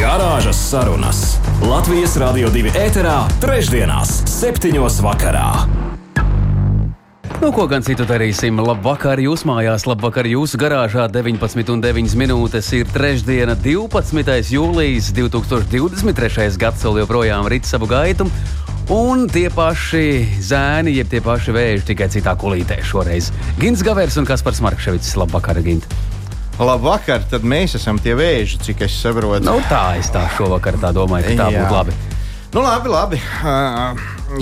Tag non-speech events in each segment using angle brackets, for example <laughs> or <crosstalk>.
Garāžas sarunas Latvijas Rādio 2 ēterā, trešdienās, septiņos vakarā. Nu, ko gan citu darīsim? Labvakar, jūs mājās, labvakar, jūsu garāžā. 19,9 minūtes ir trešdiena, 12. jūlijas 2023. gads, vēl joprojām rit savu gaitu. Un tie paši zēni, jeb tie paši vēži, tikai citā kulītē šoreiz. Gins Gavers un Kaspars Markevits. Labvakar, Gint! Labvakar, tad mēs esam tie vēži, cik es saprotu. Nu, tā es tā šovakar tā domāju, ka tā Jā. būtu labi. Nu, labi, labi.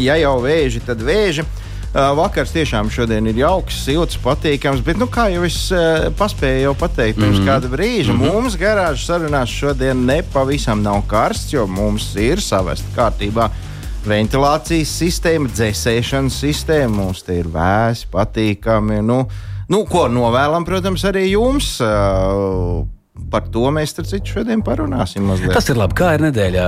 Ja jau vēži, tad vēži. Vakars tiešām šodien ir jauks, silts, patīkams, bet, nu, kā jau es paspēju jau pateikt pirms mm -hmm. kāda brīža, mm -hmm. mums garāžas sarunās šodien nepavisam nav karsts, jo mums ir savesta kārtībā ventilācijas sistēma, dzēsēšanas sistēma. Mums te ir vēsi, patīkami. Nu, nu, ko novēlam, protams, arī jums. Uh, Par to mēs citu šodien parunāsim mazliet. Tas ir labi. Kā ir nedēļa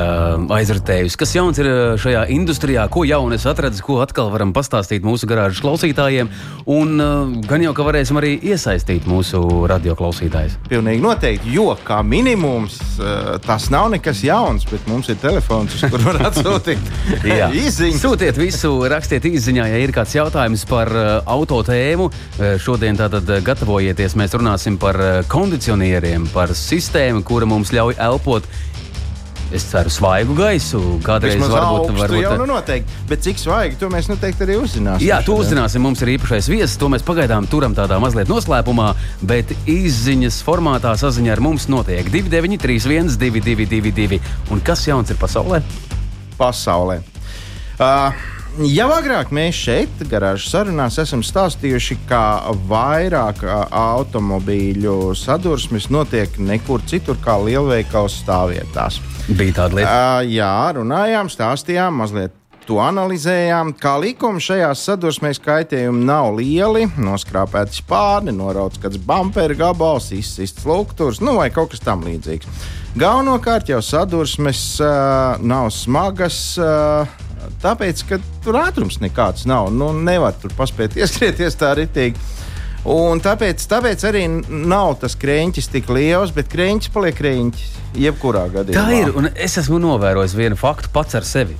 aizritējusi? Kas jauns ir šajā industrijā? Ko jaunu es atradu, ko atkal varam pastāstīt mūsu garāžas klausītājiem? Un uh, gan jau, ka varēsim arī iesaistīt mūsu radio klausītājus. Pilnīgi noteikti, jo kā minimums uh, tas nav nekas jauns, bet mums ir telefons, uz kuru var atsūtīt <laughs> īsiņu. Sūtiet visu, rakstiet īsiņā, ja ir kāds jautājums par uh, auto tēmu. Uh, šodien tātad uh, gatavojieties, mēs runāsim par uh, kondicionieriem, par sistēmu, kura mums ļauj elpot. Es ceru, svaigu gaisu. Kādreiz Vismaz varbūt, augstu varbūt jau nu noteikti, bet cik svaigi, to mēs noteikti arī uzzināsim. Jā, to uzzināsim. Mums ir īpašais viesis. To mēs pagaidām turam tādā mazliet noslēpumā, bet izziņas formātā saziņa ar mums notiek 2931, 222. Un kas jauns ir pasaulē? pasaulē. Uh, Jau agrāk mēs šeit, garāžas sarunās, esam stāstījuši, ka vairāk automobīļu sadursmes notiek nekur citur, kā lielveikalu stāvvietās. Bija tāda lieta. Uh, jā, runājām, stāstījām, mazliet to analizējām. Kā likums šajās sadursmēs kaitējumi nav lieli. Noskrāpēti spārni, norauts kāds bumperi gabals, izsists lukturs, nu vai kaut kas tam līdzīgs. Galvenokārt jau sadursmes uh, nav smagas. Uh, Tāpēc, ka tur ātrums nekāds nav. Nu, nevar tur paspēt <laughs> ieskrieties tā ritīgi. Un tāpēc, tāpēc arī nav tas krēķis tik liels, bet krēķis paliek krēķis. Jebkurā gadījumā. Tā ir. Un es esmu novērojis vienu faktu pats ar sevi.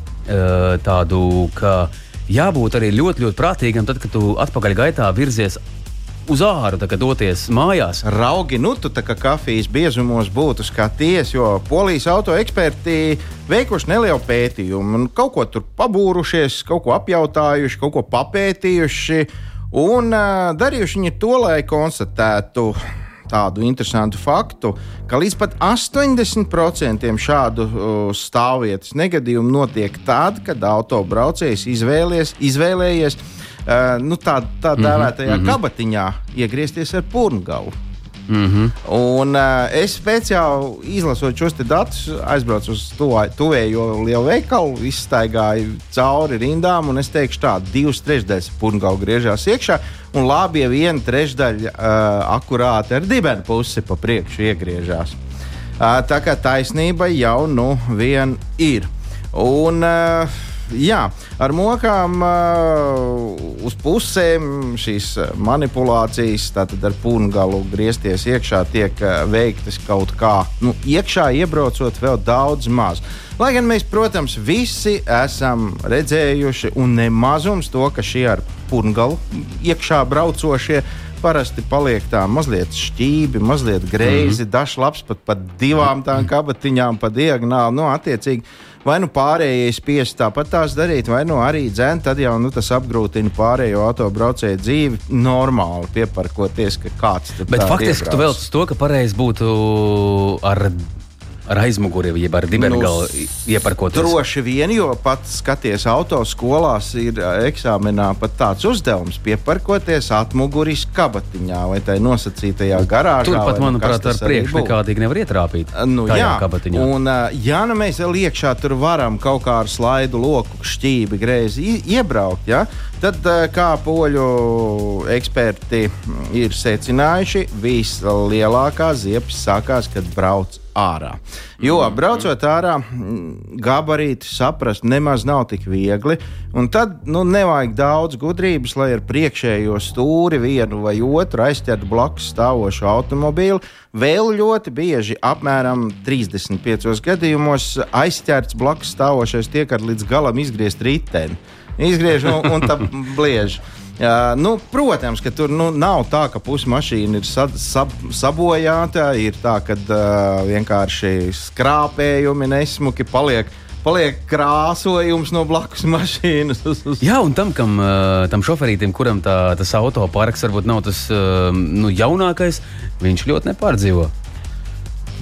Tādu, ka jābūt arī ļoti, ļoti prātīgam, tad, kad tu atpakaļ gaitā virzies uz āru, doties mājās. Raugi, nu, tu kā kafijas biezumos būtu skaties, jo polijas auto eksperti veikuši nelielu pētījumu, un kaut ko tur pabūrušies, kaut ko apjautājuši, kaut ko papētījuši. Un uh, darījuši viņi to, lai konstatētu tādu interesantu faktu, ka līdz pat 80% šādu uh, stāvvietas negadījumu notiek tad, kad autobraucējs izvēlies, izvēlējies nu, tā, tā dēvētajā mm -hmm. kabatiņā iegriezties ar purngalu. Mm -hmm. Un, uh, es speciāli izlasot šos datus, aizbraucu uz to tuvējo lielu veikalu, izstaigāju cauri rindām, un es teikšu, tā divas trešdaļas purngau griežās iekšā, un labi, ja viena trešdaļa uh, akurāti ar dibenu pusi pa priekšu iegriežās. Uh, tā kā taisnība jau nu vien ir. Un, uh, Jā, ar mokām uh, uz pusēm šīs manipulācijas, tātad ar pūngalu griezties iekšā, tiek uh, veiktas kaut kā nu, iekšā, iebraucot vēl daudz maz. Lai gan mēs, protams, visi esam redzējuši, un nemazums to, ka šie ar pūngalu iekšā braucošie parasti paliek tā mazliet šķīvi, mazliet greizi, mm dažs laps pat par divām tām kabatiņām pa diagonāli. Nu, attiecīgi, vai nu pārējie spiest tāpat tās darīt, vai nu arī dzēnt, tad jau nu, tas apgrūtina pārējo autobraucēju dzīvi normāli pieparkoties, ka kāds tur Bet tā faktiski tu vēl uz to, ka pareizi būtu ar. Ar aizmuguri, jeb ar dibengalu nu, ieparkoties? Droši vien, jo pat skaties autoskolās, ir eksāmenā pat tāds uzdevums pieparkoties atmuguris kabatiņā vai tai nosacītajā garāžā. Turpat, nu, manuprāt, ar priekšu nekādīgi nevar ietrāpīt. Nu, jā, kabatiņā. un ja nu mēs vēl iekšā tur varam kaut kā ar slaidu loku, šķībi, greizi iebraukt, ja, tad kā poļu eksperti ir secinājuši, vislielākās ziepes sākās, kad brauc ārā. Jo braucot ārā, gabarīti saprast nemaz nav tik viegli. Un tad nu, nevajag daudz gudrības, lai ar priekšējo stūri vienu vai otru aizķertu blakus stāvošu automobīlu. Vēl ļoti bieži, apmēram 35 gadījumos, aizķerts blakus stāvošais tiek ar līdz galam izgriezt riteni. Izgriež un, un tā bliež. Uh, nu, protams, ka tur nu, nav tā, ka pusi mašīna ir sa sab sabojāta. Ir tā, ka uh, vienkārši skrāpējumi nesmuki paliek. Paliek krāsojums no blakus mašīnas. <laughs> Jā, un tam, kam, tam šoferītam, kuram tā, tas autoparks varbūt nav tas nu, jaunākais, viņš ļoti nepārdzīvo.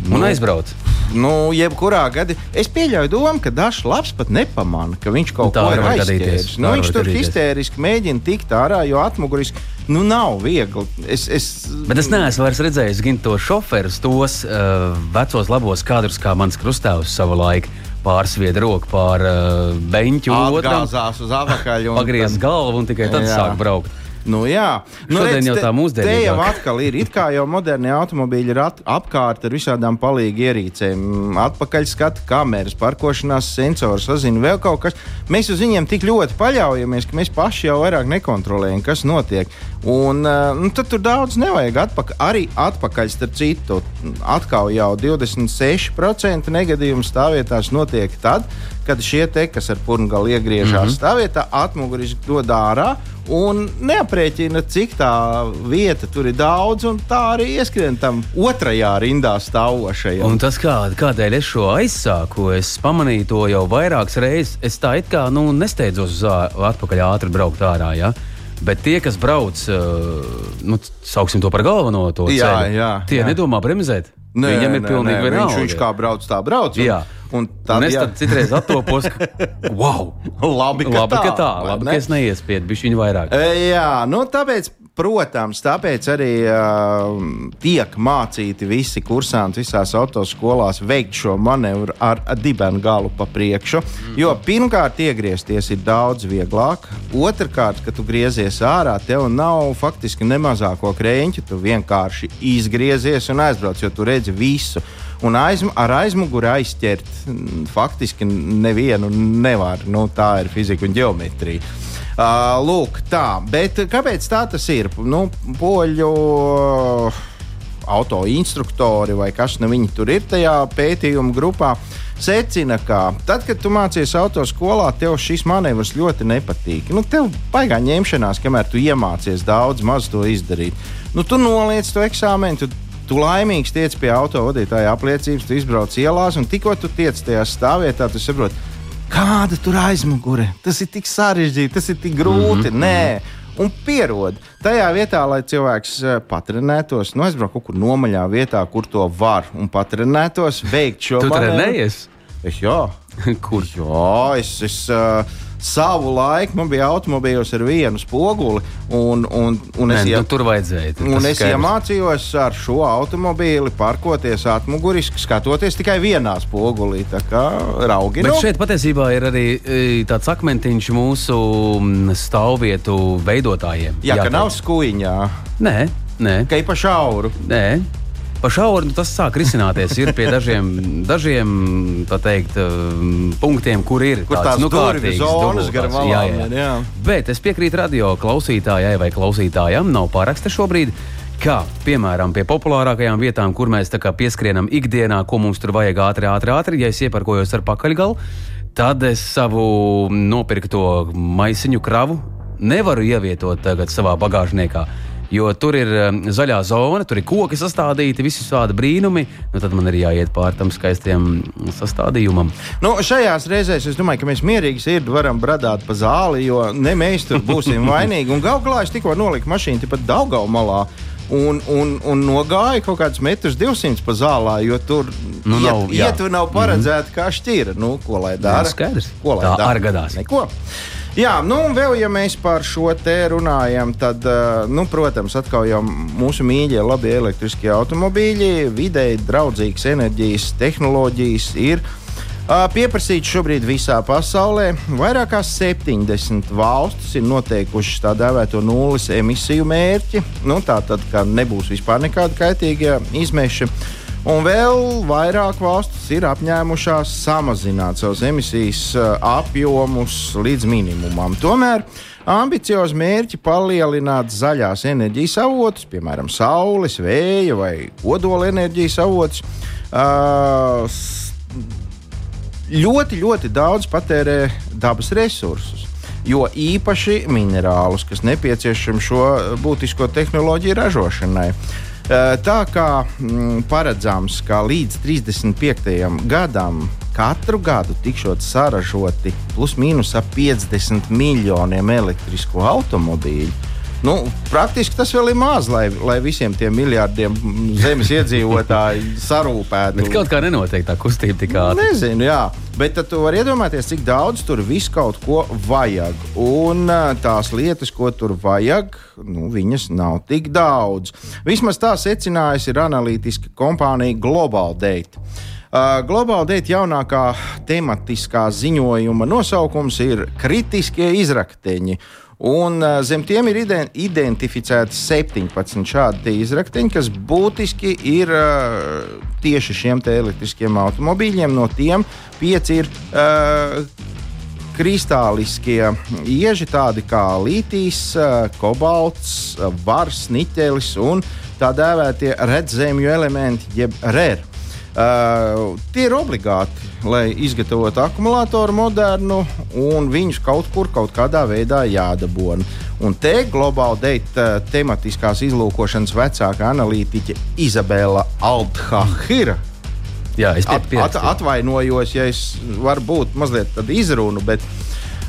Un nu, aizbrauc. Nu, jebkurā gadījumā es pieļauju domu, ka Dažs labs pat nepamanā, ka viņš kaut nu, ko ir aizķēris. Nu, viņš tur gadīties. histēriski mēģina tikt ārā, jo atmuguriski nu, nav viegli. Es, es... Bet es neesmu redzējis gan to šoferus, tos uh, vecos labos kadrus, kā mans krustāvs savā laikā pārsvieda roku pār uh, beņķu, atgāzās uz apakaļ un pagriez galvu un tikai tad jā. sāk braukt. Nu, jā, nu, Šodien redz, jau tā mūsdienīgāk. Te jau atkal ir. It kā jau modernie automobīļi ir at, apkārt ar visādām palīgu ierīcēm. Atpakaļskatu kameras, parkošanās sensors, sazina vēl kaut kas. Mēs uz viņiem tik ļoti paļaujamies, ka mēs paši jau vairāk nekontrolējam, kas notiek. Un, nu, tad tur daudz nevajag atpakaļ. Arī atpakaļ, starp citu, atkal jau 26% negadījumu stāvvietās notiek tad, kad šie te, kas ar purnu iegriežās mm -hmm. stāvvietā, atmuguris dod ārā un neaprēķina, cik tā vieta tur ir daudz, un tā arī ieskrien tam otrajā rindā stāvošajam. Un tas, kā, kādēļ es šo aizsāku, es pamanīju to jau vairākas reizes. Es tā it kā nu, nesteidzos uz atpakaļ ātri braukt ārā. Ja? Bet tie, kas brauc, nu, sauksim to par galveno to ceļu, jā, jā, tie jā. nedomā bremzēt. Nē, Viņam ir nē, pilnīgi vienalga. Viņš, viņš kā brauc, tā brauc. Un, jā. Un, tad, un es jā. tad citreiz attopos, ka <laughs> wow, labi, ka labi, tā, ka tā labi, ne? ka es neiespiedu bišķiņu vairāk. E, jā, nu tāpēc Protams, tāpēc arī uh, tiek mācīti visi kursanti visās autoskolās veikt šo manevru ar dibenu galu pa priekšu. Jo pirmkārt, iegriezties ir daudz vieglāk. Otrakārt, kad tu griezies ārā, tev nav faktiski ne mazāko krēķu. Tu vienkārši izgriezies un aizbrauc, jo tu redzi visu. Un aizm ar aizmuguri aizķert faktiski nevienu nevar. Nu, tā ir fizika un geometrija. Uh, lūk, tā. Bet kāpēc tā tas ir? Nu, poļu autoinstruktori vai kas nu viņi tur ir tajā pētījuma grupā. Secina, ka tad, kad tu mācies autoskolā, tev šis manevrs ļoti nepatīk. Nu, tev baigā ņemšanās, kamēr tu iemācies daudz maz to izdarīt. Nu, tu noliec to eksāmenu, tu, tu laimīgs tiec pie autovadītāja apliecības, tu izbrauc ielās, un tikko tu tiec tajā stāvvietā, tu saproti, Kāda tur aizmugure? Tas ir tik sarežģīti, tas ir tik grūti. Mm -hmm. Nē, un pierod. Tajā vietā, lai cilvēks eh, patrenētos, nu, aizbraukt kaut kur nomaļā vietā, kur to var un patrenētos, veikt šo monētu. Tur trenējies? Es jā. <laughs> kur? Jā, es. es uh, savu laiku man bija automobīļos ar vienu spoguli. Un, un, un es, Nē, ja, nu, tur vajadzēja. Un es iemācījos ar šo automobīli parkoties atmuguriski, skatoties tikai vienā spogulī. Tā kā raugi. Bet nu. šeit patiesībā ir arī e, tāds akmentiņš mūsu stāvvietu veidotājiem. Jā, Jā ka nav skuiņā. Nē. Nē. Ka ir pa šauru. Nē, Pa šauru nu, tas sāk risināties. Ir pie dažiem, dažiem teikt, um, punktiem, kur ir kur tāds nu, kārtīgs zonas gar valām. Jā, jā. jā. Bet es piekrītu radio klausītājai vai klausītājam, nav pāraksta šobrīd. Kā piemēram pie populārākajām vietām, kur mēs pieskrienam ikdienā, ko mums tur vajag ātri, ātri, ātri. Ja es ieparkojos ar pakaļgalu, tad es savu nopirkto maisiņu kravu nevaru ievietot savā bagāžniekā. Jo tur ir um, zaļā zona, tur ir koki sastādīti, visi tādi brīnumi. Nu, tad man ir jāiet pāri tam skaistajam sastādījumam. Nu, šajās reizēs es domāju, ka mēs mierīgi sirdi varam bradāt pa zāli, jo ne mēs tur būsim <laughs> vainīgi. Un galu galā es tikko noliku mašīnu pat Daugau malā. Un, un, un nogāja kaut kādus metrus 200 pa zālē, jo tur Nu, nav, iet, ietve nav paredzēta kā šķira. Nu, ko lai dara? Jā, skaidrs. Ko lai Tā dara? arī gadās. Neko. Jā, nu, un vēl, ja mēs par šo te runājam, tad, uh, nu, protams, atkal jau mūsu mīļie, labi elektriskie automobīļi, vidēji draudzīgas enerģijas tehnoloģijas ir uh, pieprasītas šobrīd visā pasaulē. Vairāk kā 70 valstis ir noteikušas tā dēvēto nulles emisiju mērķi. Nu, tā tad, ka nebūs vispār nekāda kaitīga izmeša. Un vēl vairāk valstis ir apņēmušās samazināt savus emisijas uh, apjomus līdz minimumam. Tomēr ambiciozi mērķi palielināt zaļās enerģijas avotus, piemēram, saules, vēja vai kodola enerģijas avotus. Uh, ļoti, ļoti daudz patērē dabas resursus. Jo īpaši minerālus, kas nepieciešami šo būtisko tehnoloģiju ražošanai. Eh, Tā kā mm, paredzams, ka līdz 35. gadam katru gadu tikšot saražoti plus mīnus ap 50 miljoniem elektrisku automobīļu. Nu, praktiski tas vēl ir maz, lai, lai visiem tiem miljardiem zemes iedzīvotāju <laughs> sarūpētu. Bet kaut kā nenotiek tā kustība tik ātri. Nezinu, jā. Bet tad tu vari iedomāties, cik daudz tur viss kaut ko vajag. Un tās lietas, ko tur vajag, nu, viņas nav tik daudz. Vismaz tā secinājusi ir analītiska kompānija Global Date. Uh, Global Date jaunākā tematiskā ziņojuma nosaukums ir kritiskie izrakteņi. Un uh, zem tiem ir iden identificēti 17 šādi izrakteņi, kas būtiski ir uh, tieši šiem elektriskiem automobīļiem. No tiem pieci ir uh, kristāliskie ieži, tādi kā lītīs, eh, kobalts, eh, vars, niķelis un tā dēvētie redzēmju elementi, jeb RER. Uh, tie ir obligāti, lai izgatavotu akumulātoru modernu, un viņus kaut kur, kaut kādā veidā jādabūna. Un te globāli deita tematiskās izlūkošanas vecākā analītiķe Izabela Althahira Jā, es At, at, atvainojos, ja es varbūt mazliet izrunu, bet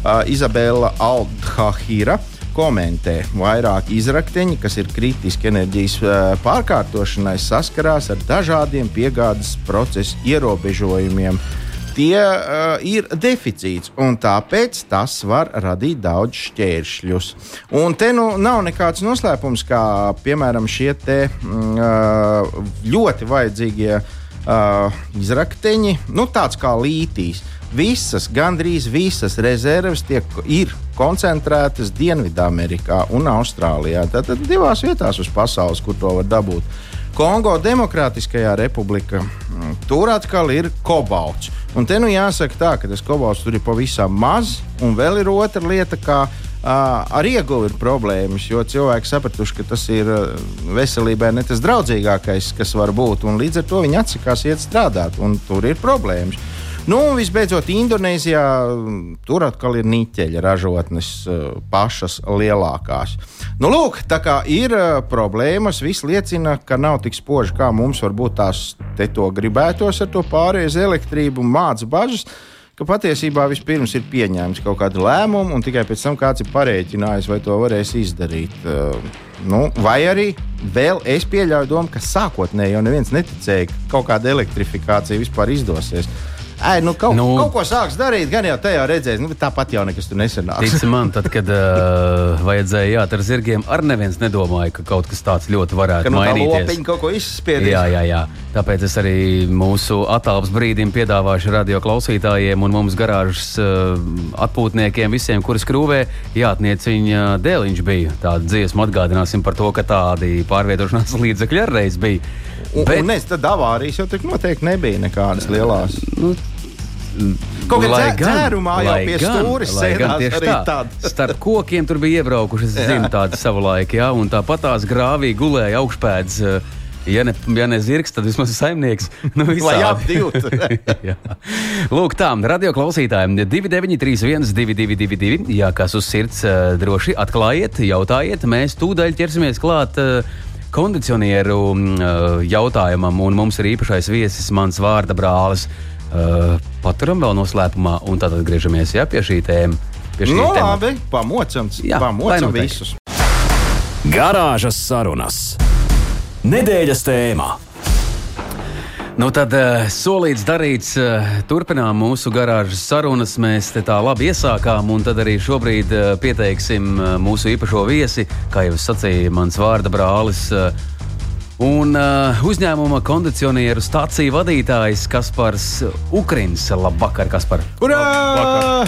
uh, Izabela Aldhahira komentē, vairāk izrakteņi, kas ir kritiski enerģijas uh, pārkārtošanai, saskarās ar dažādiem piegādes procesa ierobežojumiem. Tie uh, ir deficīts, un tāpēc tas var radīt daudz šķēršļus. Un te nu nav nekāds noslēpums, kā piemēram šie te, uh, ļoti vajadzīgie uh, izrakteņi, nu, tāds kā lītīs. Visas, gandrīz visas rezerves tiek, ir koncentrētas Dienvidamerikā un Austrālijā. Tātad divās vietās uz pasaules, kur to var dabūt. Kongo Demokrātiskajā republikā mm, tur atkal ir kobalts. Un te nu jāsaka tā, ka tas kobalts tur ir pavisam maz, un vēl ir otra lieta, kā uh, ar ieguvi ir problēmas, jo cilvēki sapratuši, ka tas ir veselībai ne tas draudzīgākais, kas var būt, līdz ar to viņi atsakās iet strādāt, un tur ir problēmas. Nu, un visbeidzot, Indonēzijā mm, tur atkal ir niķeļa ražotnes uh, pašas lielākās. Nu, lūk, tā kā ir uh, problēmas, viss liecina, ka nav tik spoži, kā mums varbūt tās te to gribētos ar to pārējais elektrību māca bažas. Ka patiesībā vispirms ir pieņēmis kaut kādu lēmumu, un tikai pēc tam kāds ir parēķinājis, vai to varēs izdarīt. Uh, nu, vai arī vēl es pieļauju domu, ka sākotnēji jau neviens neticēja, ka kaut kāda elektrifikācija vispār izdosies. Ai, nu, kaut, nu, kaut ko sāks darīt, gan jau tajā redzēs, nu, tāpat jau nekas tur nesanāks. Tici man, tad, kad uh, <laughs> vajadzēja jāt ar zirgiem, arī neviens nedomāja, ka kaut kas tāds ļoti varētu Ka nu, mainīties. lopiņa kaut ko izspiedīs. Jā, jā, jā. Tāpēc es arī mūsu attālpas brīdim piedāvāšu radio klausītājiem un mums garāžas uh, atpūtniekiem, visiem, kuri skrūvē, jāatniec viņa dēliņš bija. Tāda dziesma atgādināsim par to, ka tādi pārvietošanās <laughs> līdzekļi arī bija. Un, Bet... un es tad avārijas jau tik noteikti nebija nekādas lielas. Nu, Kaut kā dzērumā jau pie stūres sēdās arī tā. <laughs> Starp kokiem tur bija iebraukuši, es zinu, tādi savulaik, jā, un tāpat tās grāvī gulēja augšpēdas. eh, Ja ne, ja ne zirgs, tad vismaz saimnieks. <laughs> Nu, Lai. <laughs> Jā. Lūk, tā, radio klausītājiem 2931, 222, jā, kas uz sirds eh, droši atklājiet, jautājiet. Mēs tūdaļ ķersimies klāt eh, kondicionieru mm, jautājumam, un mums ir īpašais viesis, mans vārda brālis. Eh, Paturam vēl noslēpumā, un tad atgriežamies jā, pie šī tēma. Pie šī Nu, temata. labi, pamocam, Jā, pamocam notiek. visus. Garāžas sarunas. Nedēļas tēmā. Nu tad uh, solīts, darīts, uh, turpinām mūsu garāžas sarunas. Mēs te tā labi iesākām, un tad arī šobrīd uh, pieteiksim uh, mūsu īpašo viesi, kā jau es sacīju, mans vārda brālis. Un uh, uzņēmuma kondicionieru stāciju vadītājs Kaspars Ukrins. Labvakar, Kaspar! Urā!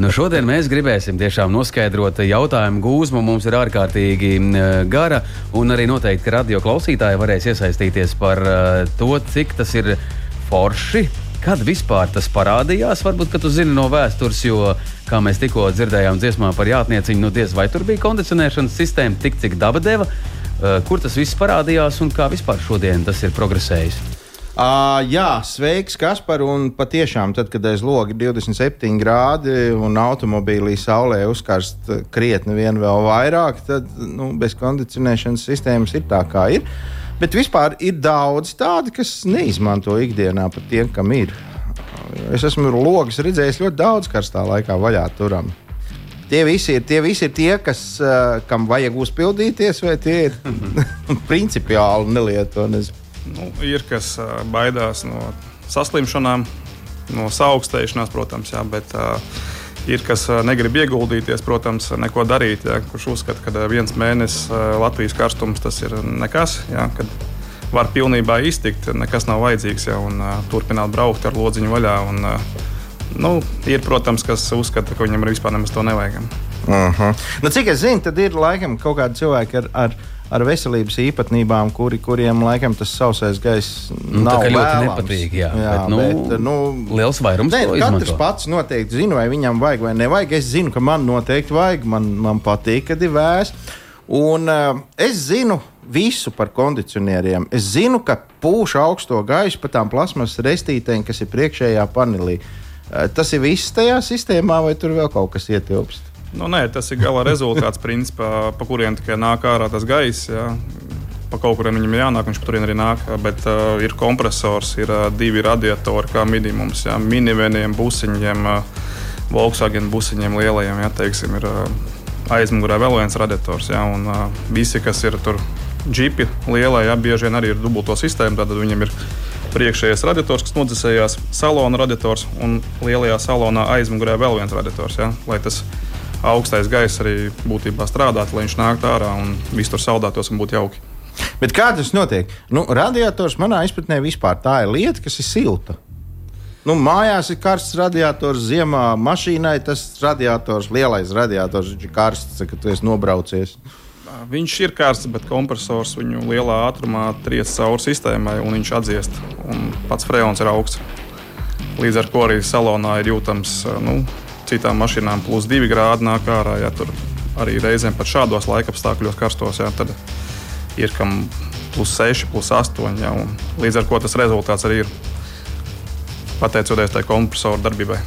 nu, šodien mēs gribēsim tiešām noskaidrot jautājumu gūzmu. Mums ir ārkārtīgi uh, gara, un arī noteikti, radio klausītāji varēs iesaistīties par uh, to, cik tas ir forši. Kad vispār tas parādījās? Varbūt, ka tu zini no vēstures, jo, kā mēs tikko dzirdējām dziesmā par jātnieciņu, nu diez vai tur bija kondicionēšanas sistēma tik, cik daba deva. Eh, kur tas viss parādījās un kā vispār šodien tas ir progresējis? Uh, jā, sveiks, Kaspar. Un patiešām, tad, kad aiz loga ir 27 grādi un automobīlī saulē uzkarst krietni vien vēl vairāk, tad nu, bez kondicionēšanas sistēmas ir tā, kā ir. Bet vispār ir daudz tādu, kas neizmanto ikdienā pat tiem, kam ir. Es esmu logus redzējis ļoti daudz karstā laikā vaļā turam. Tie visi ir tie, visi ir tie kas, kam vajag uzpildīties, vai tie ir <laughs> principiāli nelietotas. Nu, ir kas baidās no saslimšanām, no saaugstēšanās, protams, jā, bet uh, ir kas negrib ieguldīties, protams, neko darīt. Jā, kurš uzskata, ka viens mēnesis Latvijas karstums tas ir nekas. Jā, var pilnībā iztikt, nekas nav vajadzīgs, ja, un uh, turpināt braukt ar lodziņu vaļā. Un, uh, nu, ir, protams, kas uzskata, ka viņam vispār nemaz to nevajag. Uh -huh. nu, cik es zinu, tad ir laikam kaut kādi cilvēki ar, ar, ar veselības īpatnībām, kuri, kuriem laikam tas sausais gaiss nu, nav ļoti vēlams. nepatīk. Jā, jā bet, nu, bet, nu, liels vairums ne, to katrs izmanto. pats noteikti zina, vai viņam vajag vai nevajag. Es zinu, ka man noteikti vajag, man, man patīk, kad ir vēs. Un uh, es zinu visu par kondicionieriem. Es zinu, ka pūš augsto gaisu pa tām plasmas restītēm, kas ir priekšējā panelī. Uh, tas ir viss tajā sistēmā, vai tur vēl kaut kas ietilpst? Nu, nē, tas ir gala rezultāts, principā, pa kuriem tikai nāk ārā tas gaiss. Jā. Pa kaut kuriem viņam jānāk, viņš tur arī nāk. Bet uh, ir kompresors, ir uh, divi radiatori, kā minimums. Jā. Miniveniem, busiņiem, uh, Volkswagen busiņiem lielajiem. Jā, teiksim, ir uh, aizmugurē vēl viens radiators. Jā, un uh, visi, kas ir tur džipi lielai, jā, bieži vien arī ir dubulto sistēmu. Tad viņam ir priekšējais radiators, kas nodzēsējās, salona radiators un lielajā salonā aizmugurē vēl viens radiators. Jā, lai tas augstais gaiss arī būtībā strādātu, lai viņš nāktu ārā un viss tur saldētos un būtu jauki. Bet kā tas notiek? Nu, radiators manā izpratnē vispār tā ir lieta, kas ir silta. Nu, mājās ir karsts radiators, ziemā mašīnai tas radiators, lielais radiators, viņš ir karsts, kad tu esi nobraucies. Viņš ir karsts, bet kompresors viņu lielā ātrumā triec cauri sistēmai un viņš atdziest. Un pats freons ir augsts. Līdz ar to arī salonā ir jūtams nu, citām mašīnām plus 2 grādi nāk ārā. Ja tur arī reizēm pat šādos laikapstākļos karstos, ja, ir kam plus 6, plus 8. Ja, līdz ar to tas rezultāts arī ir pateicoties tai kompresoru darbībai.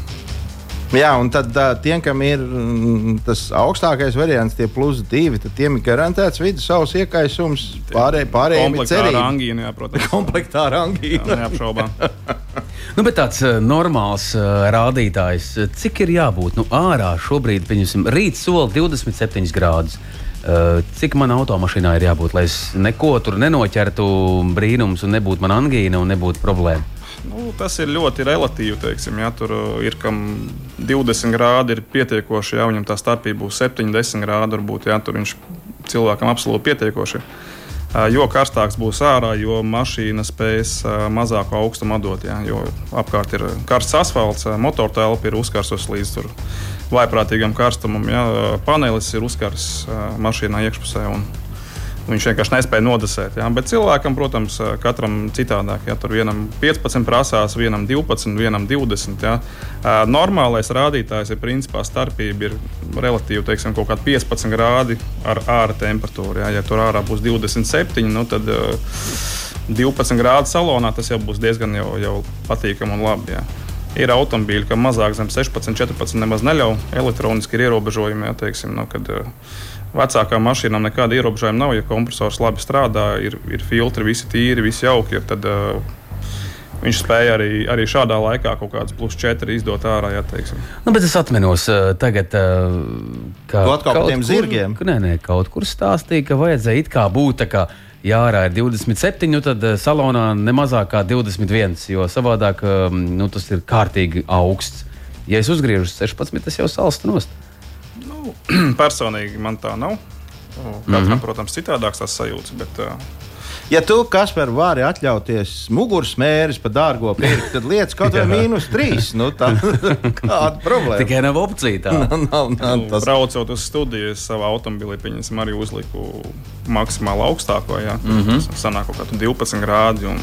Jā, un tad uh, tiem, kam ir mm, tas augstākais variants, tie plus divi, tad tiem ir garantēts vidusceļš iekaisums. Pārējie pārējiem ir Komplektā ar cerīgi. angīnu, jā, protams. <laughs> Komplektā ar angīnu. Neapšaubām. <laughs> Nu, bet tāds uh, normāls uh, rādītājs, cik ir jābūt nu, ārā šobrīd, pieņemsim, rīt soli 27 grādus. Uh, cik man automašīnā ir jābūt, lai es neko tur nenoķertu brīnums, un nebūtu man angīna un nebūtu problēma? Nu, tas ir ļoti relatīvi. Teiksim, ja, tur uh, ir kam 20 grādi ir pietiekoši, ja viņam tā starpība būs 70 grādi, varbūt ja, tur viņš cilvēkam absolūti pietiekoši. Uh, Jo karstāks būs ārā, jo mašīna spēs uh, mazāku augstumu atdot. Ja, jo apkārt ir karsts asfalts, motora telpa ir uzkarsusi līdz vaiprātīgam karstumam. Ja, panelis ir uzkarsts uh, mašīnā iekšpusē. Un, Viņš vienkārši nespēja nodasēt. Ja? Bet cilvēkam, protams, katram citādāk. Ja? Tur vienam 15 prasās, vienam 12, vienam 20. Ja? Normālais rādītājs ir principā starpība ir relatīvi teiksim, kaut kāda 15 grādi ar ārā temperatūru. Ja? ja tur ārā būs 27, nu, tad uh, 12 grādu salonā tas jau būs diezgan jau, jau patīkami un labi. Ja? Ir automobīļi, kam mazāk zem 16, 14 nemaz neļauj. Elektroniski ir ierobežojumi, ja, teiksim, no, kad uh, vecākām mašīnām nekāda ierobežojuma nav. Ja kompresors labi strādā, ir, ir filtri, visi tīri, visi jauki, ir, tad uh, viņš spēja arī, arī šādā laikā kaut kādas plus 4 izdot ārā. Jā, teiksim. Nu, bet es atceros, uh, tagad, uh, ka atkal par tiem zirgiem? Kur, nē, nē, kaut kur stāstīja, ka vajadzēja it kā būt tā kā. Jā, ārā ir 27, nu tad uh, salonā ne mazāk kā 21, jo savādāk um, nu, tas ir kārtīgi augsts. Ja es uzgriežu uz 16, tas jau salstu nost. Nu, <clears throat> personīgi man tā nav. Katram, mm -hmm. protams, citādāks tas sajūta. Bet, uh, Ja tu, Kasper, vari atļauties muguras mērķis par dārgo pirkt, tad lietas kaut vai <laughs> mīnus trīs. Nu, tā, <laughs> kāda problēma? Tikai nav opcija tāda. <laughs> nav, nav, nu, tas... Braucot uz studiju, es savā automobilī pieņemsim, arī uzliku maksimāli augstāko. Jā, mm -hmm. Sanāk kaut kādu 12 grādu un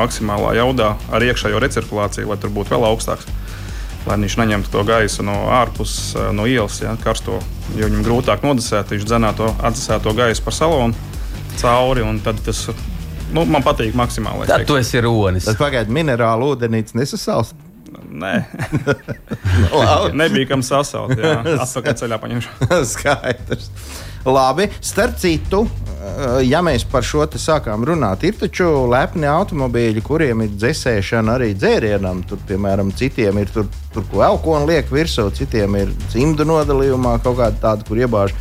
maksimālā jaudā ar iekšējo recirkulāciju, lai tur būtu vēl augstāks. Lai viņš neņemtu to gaisu no ārpuses, no ielas, ja, karsto, jo viņam grūtāk nodasēt. Viņš dzenā to atdzesēto gaisu par salonu cauri. Tas, nu, man patīk maksimāli. Tad tu esi ronis. Tas pagaidā minerālu ūdenīts nesasals. Nē, <laughs> nebija kam sasaukt. <laughs> Atpakaļ ceļā paņemšu. Skaidrs. Labi, starp citu, ja mēs par šo te sākām runāt, ir taču lepni automobīļi, kuriem ir dzēsēšana arī dzērienam. Tur, piemēram, citiem ir tur, tur ko elkonu liek virsū, citiem ir cimdu nodalījumā kaut kāda tāda, kur iebāž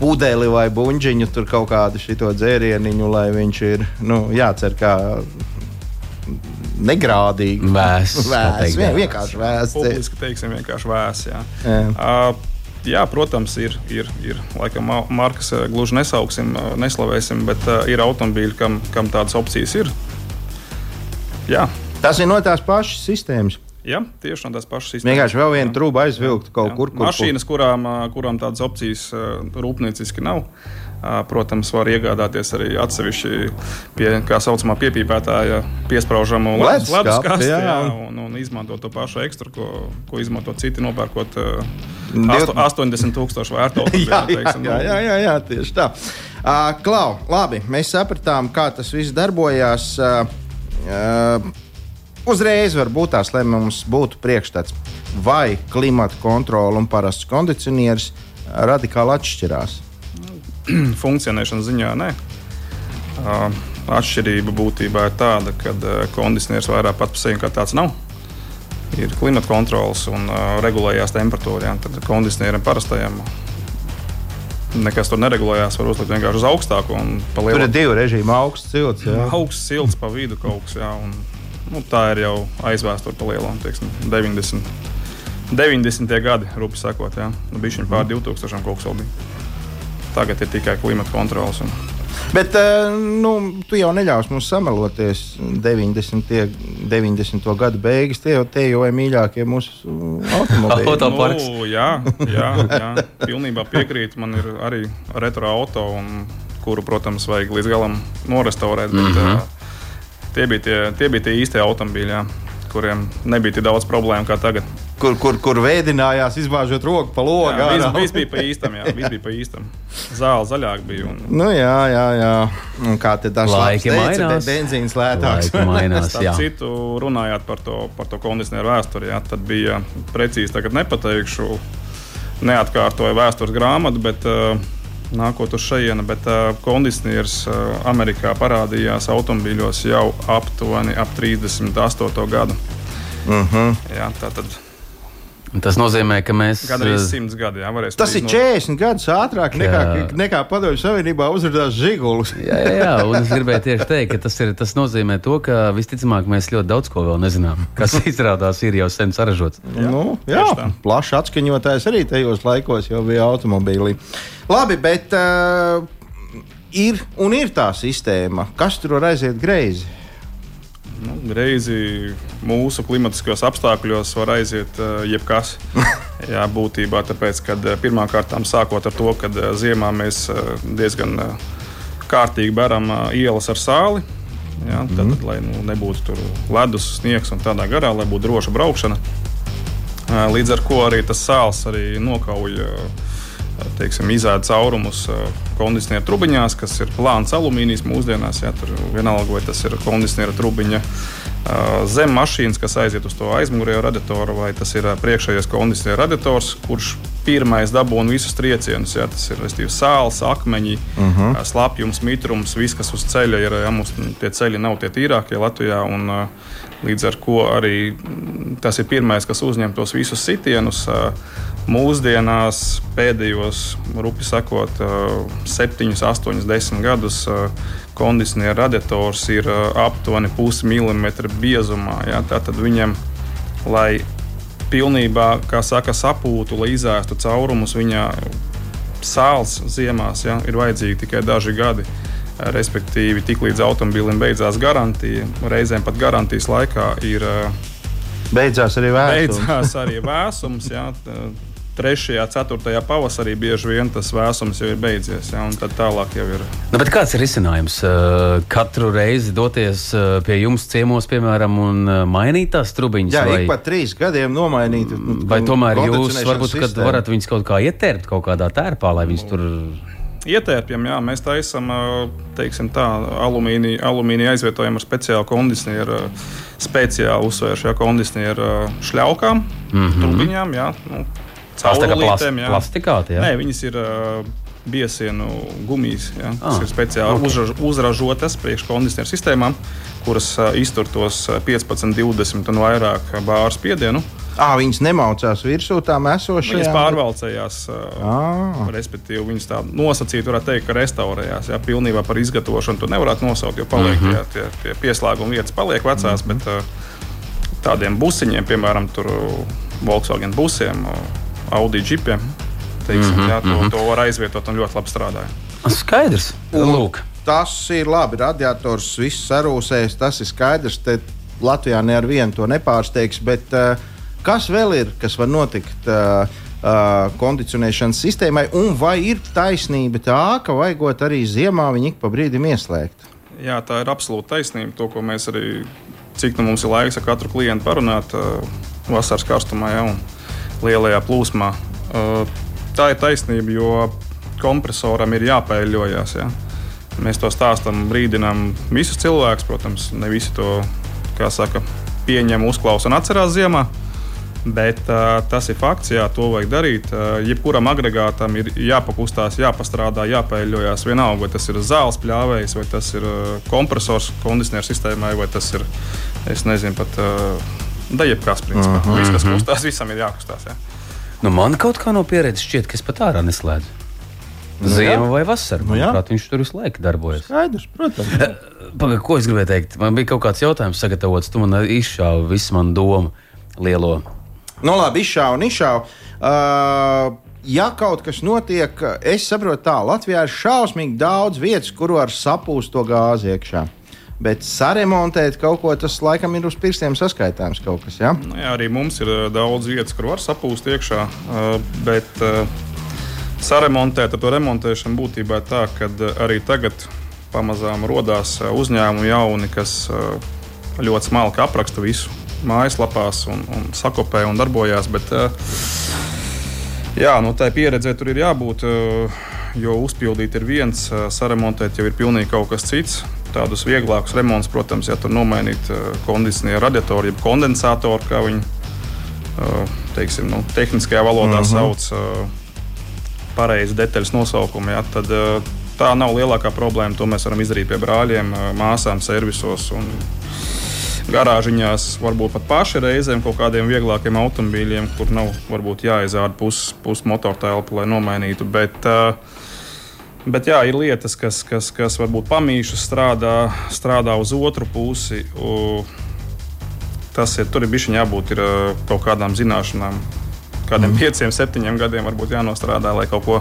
pudeli vai buļģiņu, tur kaut kādu šo dzērieniņu, lai viņš ir nu, jācer kā negrādīgi. Vēsts. Vēsts. Vien, vienkārši vēsts. Publiski teiksim, vienkārši vēsts. Jā. Jā. Uh, jā, protams, ir, ir, ir laikam, markas gluži nesauksim, neslavēsim, bet uh, ir automobīļi, kam, kam tādas opcijas ir. Jā. Tas ir no tās pašas sistēmas. Jā, tieši no tās pašas sistēmas. Vienkārši vēl viena trūka aizvilkta kaut jā. kur. kur Mašīnas, kurām, kurām tādas opcijas rūpnieciski nav. Protams, var iegādāties arī atsevišķi pie tā saucamā piepīpētāja piesprāžamu ledus. Jā, un, un izmantot to pašu ekstru, ko, ko izmanto citi nopērkot uh, 80,000 vērtu. <laughs> jā, jā, jā, jā, jā, jā, tieši tā. Uh, Klau, labi, mēs sapratām, kā tas viss darbojās. Uh, uh, Uzreiz var būt tās, lai mums būtu priekšstats, vai klimata kontrole un parasts kondicionieris radikāli atšķirās. <clears throat> Funkcionēšanas ziņā nē. Atšķirība būtībā ir tāda, ka kondicionieris vairāk pats par sevi kā tāds nav. Ir klimata kontrols un uh, regulējās temperatūra. Tad kondicionierim parastajam nekas tur neregulējās. Var uzlikt vienkārši uz augstāku. Tur ir divi režīmi, augsts, silts. Augsts, silts, pa vidu kaut kas. Jā, un, nu, tā ir jau aizvēsture pa lielām, teiksim, 90. 90. gadi, rupi sakot, jā. Nu, bija pār 2000 kaut kas vēl bija. Tagad ir tikai klimata kontrols. Un... Bet uh, nu, tu jau neļaus mums sameloties 90. 90. gada beigas. Tie jau tie jau ir mīļākie mūsu automobīļi. nu, jā, jā, jā, pilnībā piekrītu. Man ir arī retro auto, un, kuru, protams, vajag līdz galam norestaurēt. Bet, mm -hmm. Tie bija tie, tie, bija tie īstie automobīļi, kuriem nebija tik daudz problēmu kā tagad. Kur, kur, kur veidojās, izbāžot roku pa logu. Jā, viss, viss bija pa īstam, jā, viss bija pa īstam. Zāle zaļāk bija. Un... Nu, jā, jā, jā. Un kā te tas laika mainās? Benzīns lētāks. mainās, jā. Citu runājāt par to, par to kondicionieru vēsturi, jā, tad bija precīzi tagad nepateikšu, neatkārtoju vēstures grāmatu, bet uh, nākot uz šejienu, bet uh, kondicionieris uh, Amerikā parādījās automobīļos jau aptuveni ap 38. gadu. Uh mhm. -huh. Jā, tā tad. Tas nozīmē, ka mēs. Gan arī 100 gadi, jā, varēs. Tas ir 40 gadus ātrāk nekā, jā. nekā Padomju Savienībā uzrādījās Žigulis. jā, jā, jā, un es gribēju tieši teikt, ka tas, ir, tas nozīmē to, ka visticamāk mēs ļoti daudz ko vēl nezinām, <laughs> kas izrādās ir jau sen saražots. Jā, nu, jā plašs atskaņotājs arī tajos laikos jau bija automobīlī. Labi, bet uh, ir un ir tā sistēma, kas tur var aiziet greizi. Nu, greizi mūsu klimatiskos apstākļos var aiziet uh, jebkas. <laughs> Jā, būtībā tāpēc, ka uh, pirmkārt sākot ar to, ka uh, ziemā mēs diezgan kārtīgi beram ielas ar sāli. Jā, tad, mm. Lai nu, nebūtu ledus, sniegs un tādā garā, lai būtu droša braukšana. Līdz ar to arī tas sāls arī nokauj. Uh, teiksim, izēda caurumus kondicionieru trubiņās, kas ir plāns alumīnijas mūsdienās. Ja, tur vienalga, vai tas ir kondicionieru trubiņa zem mašīnas, kas aiziet uz to aizmugurējo radiatoru, vai tas ir priekšējais kondicionieru radiators, kurš pirmais dabūna visus triecienus. Ja, tas ir restīvi, sāls, akmeņi, uh mhm. -huh. slapjums, mitrums, viss, kas uz ceļa ir. Ja, mums tie ceļi nav tie tīrākie Latvijā. Un, Līdz ar to arī tas ir pirmais, kas uzņem tos visus sitienus. Mūsdienās pēdējos, rupi sakot, 7, 8, 10 gadus kondicionieru radiators ir aptuveni pusmilimetra biezumā. Ja? Tātad viņam, lai pilnībā, kā saka, sapūtu, lai izēstu caurumus, viņa sāls ziemās ja? ir vajadzīgi tikai daži gadi. Respektīvi, tiklīdz automobilim beidzās garantija, reizēm pat garantijas laikā ir. Beidzās arī vēsums. Beidzās arī vēsums jā, <laughs> 3. un 4. pavasarī bieži vien tas vēsums jau ir beidzies, ja, un tad tālāk jau ir. Nu, kāds ir risinājums? Katru reizi doties pie jums ciemos, piemēram, un mainīt tās trubiņas? Jā, vai... ik pa trīs gadiem nomainīt. Vai tomēr jūs varbūt varat viņus kaut kā ietērpt kaut kādā tērpā, lai viņus tur ietērpjam, jā, mēs taisām tā, alumīniju, alumīniju aizvietojam ar speciālu kondicionieru, speciāli uzsvēršu kondicionieru šļaukām, mm -hmm. trubiņām. Jā, nu, caurulītēm. Plas, plastikāti, jā? Nē, viņas ir uh, biesienu gumijas, jā, ah, kas ir speciāli okay. uzraž, uzražotas priekškondicionieru sistēmām, kuras uh, iztur tos 15, 20 un vairāk bāru spiedienu. À, viņas nemaucās virsū tām esošajām. Viņas pārvalcējās, uh, respektīvi, viņas tā nosacīti, varētu teikt, ka restaurējās. Jā, pilnībā par izgatavošanu to nevarētu nosaukt, jo paliek mm -hmm. jā, tie, tie pieslēguma vietas, paliek vecās, mm -hmm. bet uh, tādiem busiņiem, piemēram, Volkswagen busiem. Audi džipiem. Teiksim, mm -hmm, jā, to, mm -hmm. to var aizvietot un ļoti labi strādāja. Skaidrs. Lūk. Tas ir labi. Radiators viss sarūsēs, tas ir skaidrs. Te Latvijā ne ar vienu to nepārsteigs. Bet uh, kas vēl ir, kas var notikt? Uh, uh, kondicionēšanas sistēmai, un vai ir taisnība tā, ka vajagot arī ziemā viņu ik pa brīdim ieslēgt? Jā, tā ir absolūti taisnība. To, ko mēs arī, cik nu mums ir laiks ar katru klientu parunāt uh, vasaras karstumā. Ja, un, lielajā plūsmā. Tā ir taisnība, jo kompresoram ir jāpēļojas. Ja? Mēs to stāstām, brīdinām visus cilvēkus. Protams, ne visi to saka, pieņem, uzklausa un atcerās ziemā. Bet uh, tas ir fakts, jā, to vajag darīt. Uh, jebkuram agregātam ir jāpakustās, jāpastrādā, jāpēļojas. Vienalga, vai tas ir zāles pļāvējs, vai tas ir kompresors kondicionieru sistēmai, vai tas ir, es nezinu, pat. Uh, Da jebkas, principā. Uh -huh. Viss, kas kustās, visam ir jākustās. Jā. Nu, man kaut kā no pieredzes šķiet, ka es pat ārā neslēdzu. Nu, Ziema vai vasara? Nu, Manuprāt, viņš tur visu laiku darbojas. Skaidrs, protams. Pagaid, ko es gribēju teikt? Man bija kaut kāds jautājums sagatavots, tu man izšāvi visu manu domu lielo. Nu, labi, izšāvi un izšāvi. Uh, ja kaut kas notiek, es saprotu, tā Latvijā ir šausmīgi daudz vietas, kur var sapūst to gāzi iekšā. Bet saremontēt kaut ko tas laikam ir uz pirkstiem saskaitāms kaut kas. Ja? Nu, jā, arī mums ir daudz vietas, kur var sapūst iekšā. Bet saremontēt ar to remontēšanu būtībā tā, ka arī tagad pamazām radās uzņēmumi jauni, kas ļoti smalki apraksta visu mājaslapās un, un sakopē un darbojās. Bet, jā, nu, tā pieredzē tur ir jābūt, jo uzpildīt ir viens, saremontēt jau ir pilnīgi kaut kas cits tādus vieglākus remontus, protams, ja tur nomainīt uh, kondicionieru radiatoru, jeb kondensatoru, kā viņi uh, teiksim, nu, tehniskajā valodā uh mhm. -huh. sauc uh, pareizi detaļas nosaukumu, ja, tad tā nav lielākā problēma. To mēs varam izdarīt pie brāļiem, māsām, servisos. Un, garāžiņās, varbūt pat paši reizēm kaut kādiem vieglākiem automobīļiem, kur nav varbūt jāizrāda puses pus motortelpa, lai nomainītu. Bet, uh, Bet jā, ir lietas, kas, kas, kas varbūt pamīšas, strādā, strādā uz otru pusi. Tas ir, tur ir bijis jābūt ir kaut kādām zināšanām. Kādiem mm. pieciem, septiņiem gadiem varbūt jānostrādā, lai kaut ko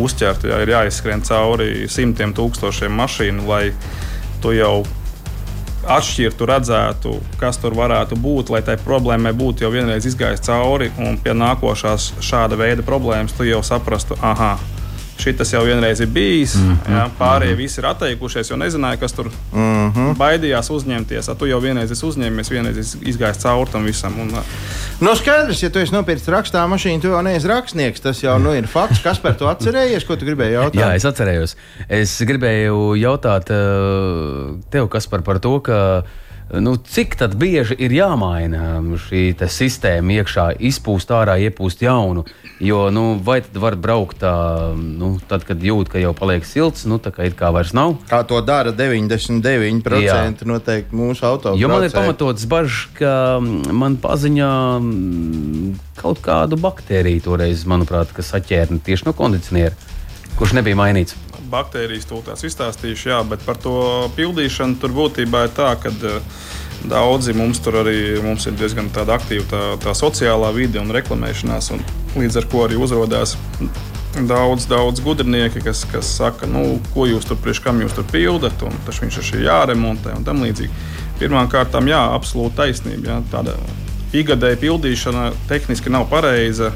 uzķertu. Jā, ir jāizskrien cauri simtiem tūkstošiem mašīnu, lai tu jau atšķirtu, redzētu, kas tur varētu būt, lai tai problēmai būtu jau vienreiz izgājis cauri, un pie nākošās šāda veida problēmas tu jau saprastu, ah, Šis jau vienreiz ir bijis. Mm -hmm. jā, pārējie mm -hmm. visi ir atteikušies, jo nezināja, kas tur mm -hmm. baidījās uzņemties. A, tu jau vienreiz esi uzņēmies, vienreiz izgājis cauri tam visam. Un, no nu, skaidrs, ja tu esi nopircis rakstā mašīnu, tu jau neesi rakstnieks. Tas jau nu, ir fakts. Kas par to atcerējies? Ko tu gribēji jautāt? Jā, es atcerējos. Es gribēju jautāt tev, kas par, par to, ka Nu, cik bieži ir jāmaina šī sistēma iekšā, izpūst ārā, iepūst jaunu? Jo, nu, vai tad var braukt tā, nu, tad, kad jūt, ka jau paliek silts, nu, tā kā it kā vairs nav? Kā to dara 99% Jā. noteikti mūsu automašīnu. Jo man ir pamatots bažas, ka man paziņā kaut kādu baktēriju toreiz, manuprāt, kas saķēra tieši no kondicioniera, kurš nebija mainīts baktērijas tūlīt izstāstīšu, jā, bet par to pildīšanu tur būtībā ir tā, ka daudzi mums tur arī mums ir diezgan aktīva tā, tā sociālā vide un reklamēšanās, un līdz ar to arī uzrādās daudz, daudz gudrinieki, kas, kas saka, nu, ko jūs tur priekš kam jūs tur pildat, un tas viņš ir jāremontē un tam līdzīgi. Pirmkārt, jā, absolūti taisnība. Jā, tāda ikgadēja pildīšana tehniski nav pareiza.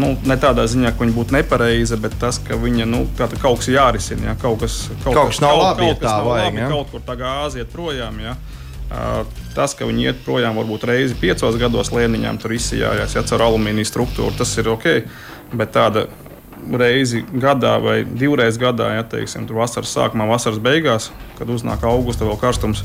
Nu, ne tādā ziņā, ka viņa būtu nepareiza, bet tas, ka viņa nu, kaut kas jārisina. Jā, kaut kas, kaut, kaut kas nav kaut, labi, kaut, kas nav vajag, labi, kaut kur tā gāze iet projām. Jā. Tas, ka viņi iet projām varbūt reizi piecos gados lēniņām, tur izsijājās ja, ar alumīnija struktūru, tas ir ok. Bet tāda reizi gadā vai divreiz gadā, ja teiksim, tur vasaras sākumā, vasaras beigās, kad uznāk augusta vēl karstums.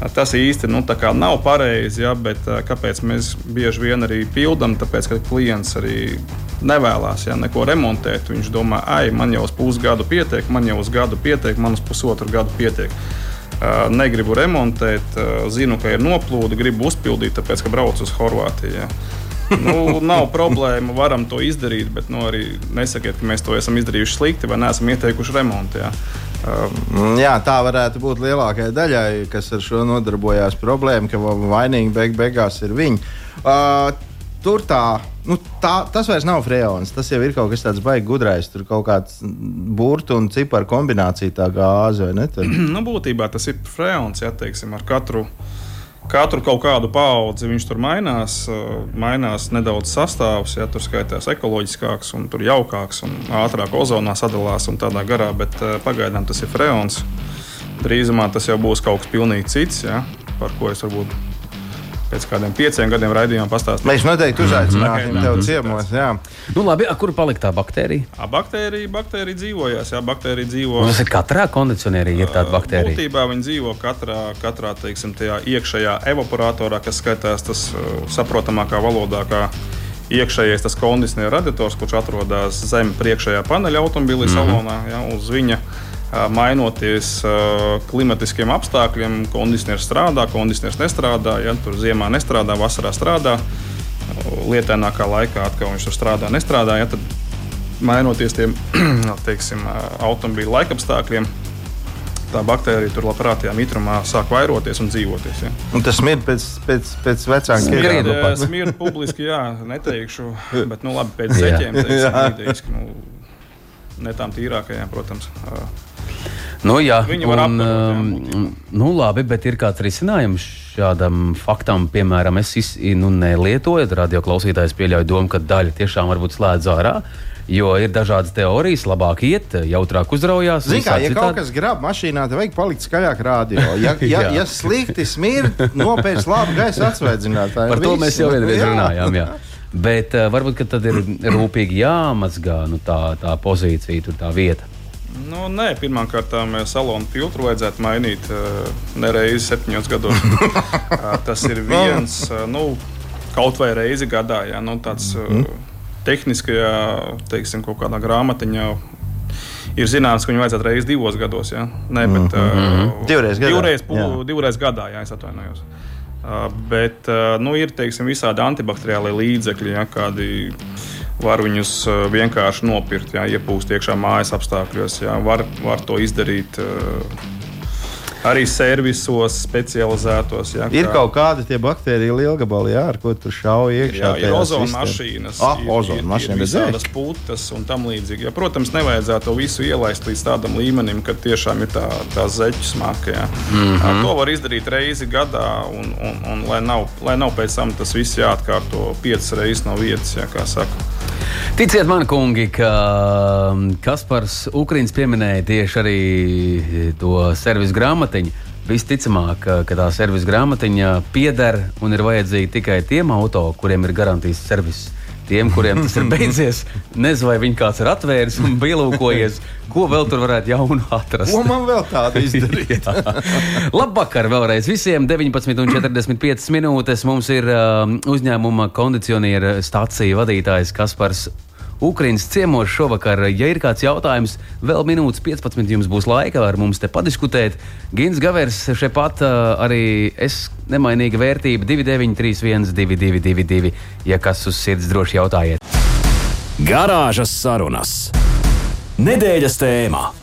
Tas īsti nu, nav pareizi, ja, bet kāpēc mēs bieži vien arī pildām? Tāpēc, ka klients arī nevēlas ja, neko remontēt. Viņš domā, ah, man jau uz pusgadu pietiek, man jau uz gadu pietiek, man uz pusotru gadu pietiek negribu remontēt, zinu, ka ir noplūde, gribu uzpildīt, tāpēc ka braucu uz Horvātiju. Ja. nu, nav <laughs> problēma, varam to izdarīt, bet nu, arī nesakiet, ka mēs to esam izdarījuši slikti vai neesam ieteikuši remontu. Ja. Um, jā, tā varētu būt lielākajai daļai, kas ar šo nodarbojās. Problēma, ka vainīgi beig beigās ir viņi. Uh, tur tā, nu, tā, tas vairs nav freons. Tas jau ir kaut kas tāds baigs gudrais. Tur kaut kāds burbuļu un ciparu kombinācija, tā gāze vai ne? <clears throat> nu, būtībā tas ir freons, ja teiksim, ar katru. Katru kaut kādu paudzi viņš tur mainās, mainās nedaudz sastāvs, ja tur skaitās ekoloģiskāks, un tur jaukāks un ātrāk ozonā sadalās un tādā garā, bet pagaidām tas ir freons. Drīzumā tas jau būs kaut kas pilnīgi cits, ja, par ko es varbūt pēc kādiem pieciem gadiem raidījumā pastāstīt. Mēs noteikti uzaicināsim mm -hmm. tevi ciemos. Jā. Nu, labi, a, kur palika tā baktērija? A, baktērija, baktērija dzīvojās. Jā, baktērija dzīvo. Un tas ir katrā kondicionierī, ir tāda baktērija. Būtībā viņi dzīvo katrā, katrā teiksim, iekšējā evaporatorā, kas skaitās tas saprotamākā valodā. Kā iekšējais tas kondicionieru radiators, kurš atrodas zem priekšējā paneļa automobīlī mm -hmm. salonā, ja, uz viņa mainoties klimatiskiem apstākļiem, kondicionieris strādā, kondicionieris nestrādā. Ja tur ziemā nestrādā, vasarā strādā, lietainākā laikā atkal viņš tur strādā, nestrādā. Ja, tad mainoties tiem <clears throat> teiksim, automobīļa laikapstākļiem, tā baktērija tur labprātajā mitrumā sāk vairoties un dzīvoties. Ja. Un tas smird pēc, pēc, pēc vecākiem gadiem. Smird publiski, jā, neteikšu, bet nu, labi, pēc zeķiem teiksim, idejiski, nu, ne tām tīrākajām, protams. Nu, jā, Viņi var un, um, nu, labi, bet ir kāds risinājums šādam faktam, piemēram, es iz, nu, nelietoju, radio klausītājs pieļauj domu, ka daļa tiešām varbūt slēdz ārā. Jo ir dažādas teorijas, labāk iet, jautrāk uzraujās. Ziniet, kā ja citādi. kaut kas grab mašīnā, tad vajag palikt skaļāk rādio. Ja, <laughs> ja, ja slikti smird, nopērts labu gaisa atsveidzinātāju. Par to visu. mēs jau vienreiz runājām. Jā. Bet uh, varbūt tad ir rūpīgi jāmazgā nu, tā, tā pozīcija, tur tā vieta. Nu, nē, pirmkārt, salonu filtru vajadzētu mainīt nereizi septiņos gados. <laughs> tas ir viens, nu, kaut vai reizi gadā. Jā, nu, tāds, uh, tehniskajā, teiksim, kaut kādā grāmatiņā ir zināms, ka viņu vajadzētu reizes divos gados. Ja? Nē, bet uh, divreiz gadā. Divreiz, pu, divreiz gadā, jā, es atvainojos. Uh, bet uh, nu, ir teiksim, visādi antibakteriālie līdzekļi, ja, kādi var viņus eh, vienkārši nopirkt, jā, iepūst iekšā mājas apstākļos. Jā, var, var to izdarīt. Uh, arī servisos specializētos. Jā, ir kā... kaut kādi tie baktēriju lielgabali, jā, ar ko tur šauj iekšā. Jā, ir ozona mašīnas, ah, ir, ozona ir, mašīna, ir visādas putas un tam līdzīgi. Ja, protams, nevajadzētu to visu ielaist līdz tādam līmenim, ka tiešām ir tā, tā zeķu smaka. Mm -hmm. To var izdarīt reizi gadā, un, un, un lai, nav, lai nav pēc tam tas viss jāatkārto piecas reizes no vietas, jā, kā saka. Ticiet man, kungi, ka um, Kaspars Ukrīns pieminēja tieši arī to servisu grāmatiņu. Visticamāk, ka tā servisa grāmatiņa pieder un ir vajadzīga tikai tiem auto, kuriem ir garantijas servis. Tiem, kuriem tas ir <laughs> beidzies. Nezinu, vai viņi kāds ir atvēris un pielūkojies, ko vēl tur varētu jaunu atrast. Ko man vēl tādu <laughs> izdarīt? Labvakar vēlreiz visiem. 19,45 minūtes mums ir uh, uzņēmuma kondicioniera stācija vadītājs Kaspars Ukraiņas ciemos šovakar. Ja ir kāds jautājums, vēl minūtes 15 jums būs laika ar mums te padiskutēt. Gins Gavers šeit pat arī es nemainīga vērtība 2931, 222, ja kas uz sirds droši jautājiet. Garāžas sarunas. Nedēļas tēmā.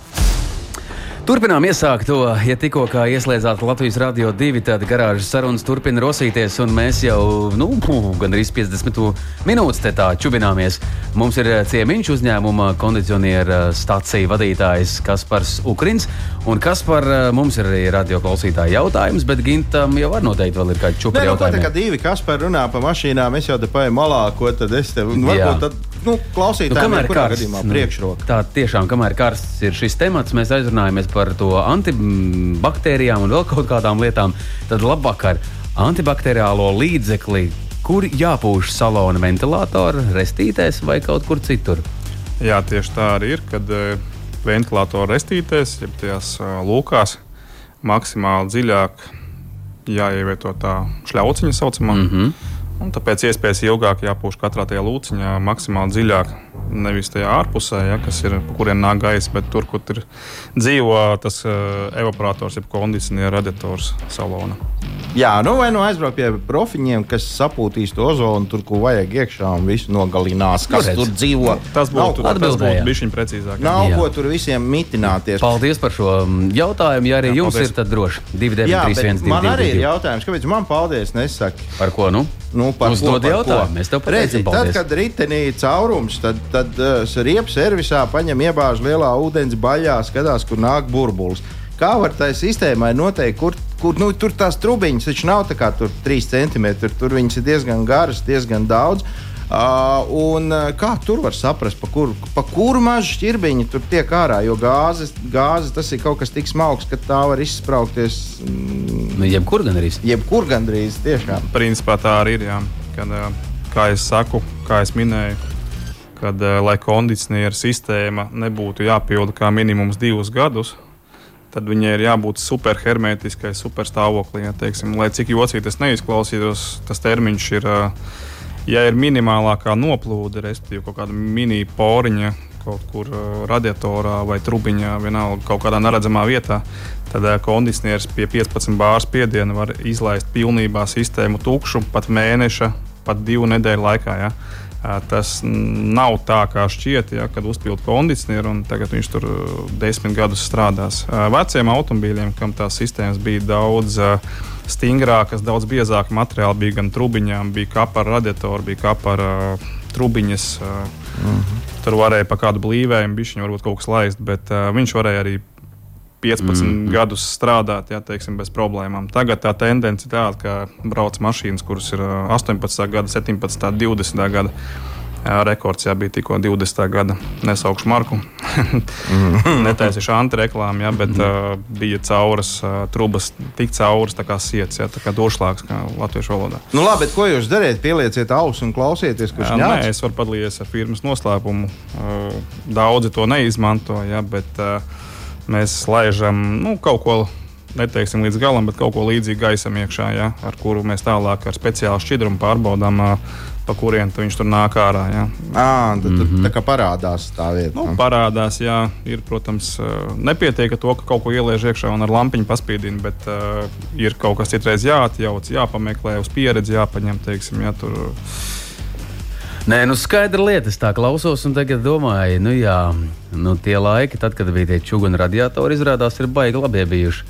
Turpinām iesākt to, ja tikko ieslēdzāt Latvijas Rādio 2, tad garāžas sarunas turpina rosīties, un mēs jau nu, gandrīz 50 minūtes te tā čubināmies. Mums ir eh, ciemiņš uzņēmuma kondicioniera stācija vadītājs Kaspars Ukrins, un Kaspar eh, mums ir arī radio klausītāji jautājums, bet Gintam jau var noteikti vēl ir kādi čupi nu. Tā kā divi Kaspar runā pa mašīnām, es jau te paiet malā, ko tad es tev, varbūt tad, nu, klausītājiem nu, ir kurā gadījumā nu, priekšroka. Tā tiešām, kamēr karsts ir šis temats, mēs aizrunājamies par to antibaktērijām un vēl kaut kādām lietām, tad labvakar antibakteriālo līdzekli, kur jāpūš salona ventilatora, restītēs vai kaut kur citur. Jā, tieši tā arī ir, kad uh, ventilatora restītēs, jeb tajās uh, lūkās, maksimāli dziļāk jāievieto tā šļauciņa saucamā. Mm -hmm. Un tāpēc iespējas ilgāk jāpūš katrā tajā lūciņā, maksimāli dziļāk nevis tajā ārpusē, ja, kas ir, kuriem nāk gaisa, bet tur, kur ir dzīvo tas uh, evaporators, jeb kondicionieris, radiators salonā. Jā, nu vai nu aizbraukt pie profiņiem, kas sapūtīs to ozonu, tur, kur vajag iekšā un visu nogalinās, kas Redz. tur dzīvo. Tas būtu bijis precīzāk. Nav jā. ko tur visiem mitināties. Paldies par šo mm, jautājumu. Ja arī jā, jums paldies. ir, tad droši 293, 1, man arī ir jautājums, kāpēc man paldies nesaki? Par ko? Nu? Nu, par Uzdod ko, jautājumu. Mēs tev pateicam, tad, kad ritenī caurums, tad, tad uh, riepas servisā paņem iebāž lielā ūdens baļā, skatās, kur nāk burbulis. Kā var tai sistēmai noteikt, kur, kur nu, tur tās trubiņas taču nav tā kā tur 3 cm, tur viņas ir diezgan garas, diezgan daudz. Uh, un, uh, kā tur var saprast, pa kuru, pa kuru mazu šķirbiņu tur tiek ārā? Jo gāzes, gāze tas ir kaut kas tik smalks, ka tā var izspraukties. Mm, nu, jebkur gandrīz. Jebkur gandrīz, tiešām. Principā tā arī ir. Jā. Kad, uh, kā es saku, kā es minēju, kad, uh, lai kondicionieru sistēma nebūtu jāpilda kā minimums divus gadus, tad viņai ir jābūt superhermetiskai, superstāvoklī. Ja, teiksim, lai cik jocīgi tas neizklausītos, tas termiņš ir. Uh, ja ir minimālākā noplūde, respektīvi kaut kāda mini poriņa kaut kur uh, radiatorā vai trubiņā, vienalga kaut kādā neredzamā vietā, tad kondicionieris pie 15 bāra spiediena var izlaist pilnībā sistēmu tukšu pat mēneša, pat divu nedēļu laikā. Ja. Tas nav tā, kā šķiet, ja, kad uzpildīt kondicionieru un tagad viņš tur desmit gadus strādās. Veciem automobīļiem, kam tās sistēmas bija daudz stingrākas, daudz biezāka materiāla. Bija gan trubiņām, bija kapara radiatori, bija kapara uh, trubiņas. Uh, -hmm. Tur varēja pa kādu blīvējumu, bišķiņu varbūt kaut kas laist, bet uh, viņš varēja arī 15 mm gadus strādāt, ja teiksim, bez problēmām. Tagad tā tendence ir tāda, ka brauc mašīnas, kuras ir 18, uh, gada, 17, 20 gada Rekords jā, bija tikko 20. gada. Nesaukšu marku. <laughs> Netaisīšu antireklāmu, jā, bet uh, bija cauras uh, trubas, tik cauras kā sirds, tā kā došlāks, kā latviešu valodā. Nu, labi, bet ko jūs dariet? Pielieciet ausis un klausieties, kurš jā, nē, es varu padalīties ar firmas noslēpumu. Uh, daudzi to neizmanto, jā, bet uh, mēs laižam nu, kaut ko neteiksim līdz galam, bet kaut ko līdzīgu gaisam iekšā, ja, ar kuru mēs tālāk ar speciālu šķidrumu pārbaudām pa kurien viņš tur nāk ārā. Jā. À, tad, mm -hmm. Tā kā parādās tā vieta. Nu, parādās, jā, ir, protams, nepietiek ar to, ka kaut ko ieliež iekšā un ar lampiņu paspīdina, bet uh, ir kaut kas citreiz jāatjauc, jāpameklē, uz pieredzi jāpaņem. Teiksim, jā, tur, Nē, nu skaidra lieta. Es tā klausos un tagad domāju, nu jā, nu tie laiki, tad, kad bija tie čūnu radiatori, izrādās, ir baigi labi bijuši.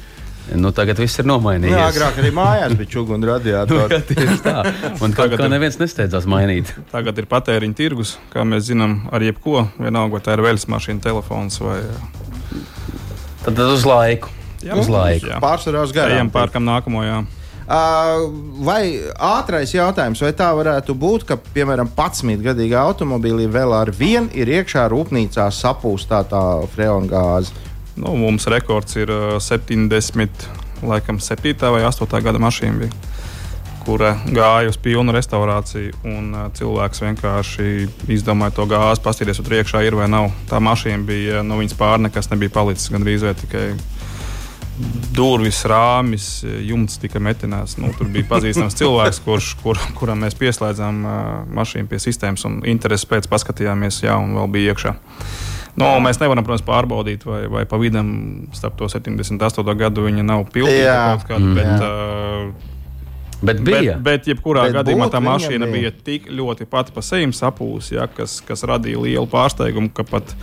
Nu, tagad viss ir nomainījies. Jā, agrāk arī mājās bija čūska un radiatori. <laughs> nu, tieši tā. Un tagad kā neviens nesteidzās mainīt. Tagad ir patēriņa tirgus, kā mēs zinām, ar jebko. Vienalga, vai tā ir veļas mašīna, telefons vai. Tad, tad uz laiku. Jā, uz laiku. Pārsvarā uz garām. Ejam pārkam nākamo. Jā. Vai ātrais jautājums, vai tā varētu būt, ka, piemēram, 11 gadīgā automobīlī vēl ar vienu ir iekšā rūpnīcā sapūstātā freona gāze? Nu, mums rekords ir 70, laikam, 7 vai 8 gada mašīna, bija, kura gāja uz pilnu restaurāciju. Un, cilvēks vienkārši izdomāja to gāzi, paskatīties, tur iekšā ir vai nav. Tā mašīna bija, no viņas pār nekas nebija palicis, gandrīz vai tikai durvis, rāmis, jumts tika metināts. Nu, tur bija pazīstams <laughs> cilvēks, kurš, kur, kuram mēs pieslēdzām uh, mašīnu pie sistēmas un intereses pēc paskatījāmies, jā, un vēl bija iekšā. No, nu, mēs nevaram, protams, pārbaudīt, vai, vai pa vidam starp to 78. gadu viņa nav pilnīga kaut kāda. Mm. Bet, uh, Bet bija. Bet, bet jebkurā Bet gadījumā tā mašīna bija. bija tik ļoti pati pa sevi sapūsta, ja, kas, kas radīja lielu pārsteigumu, ka pat,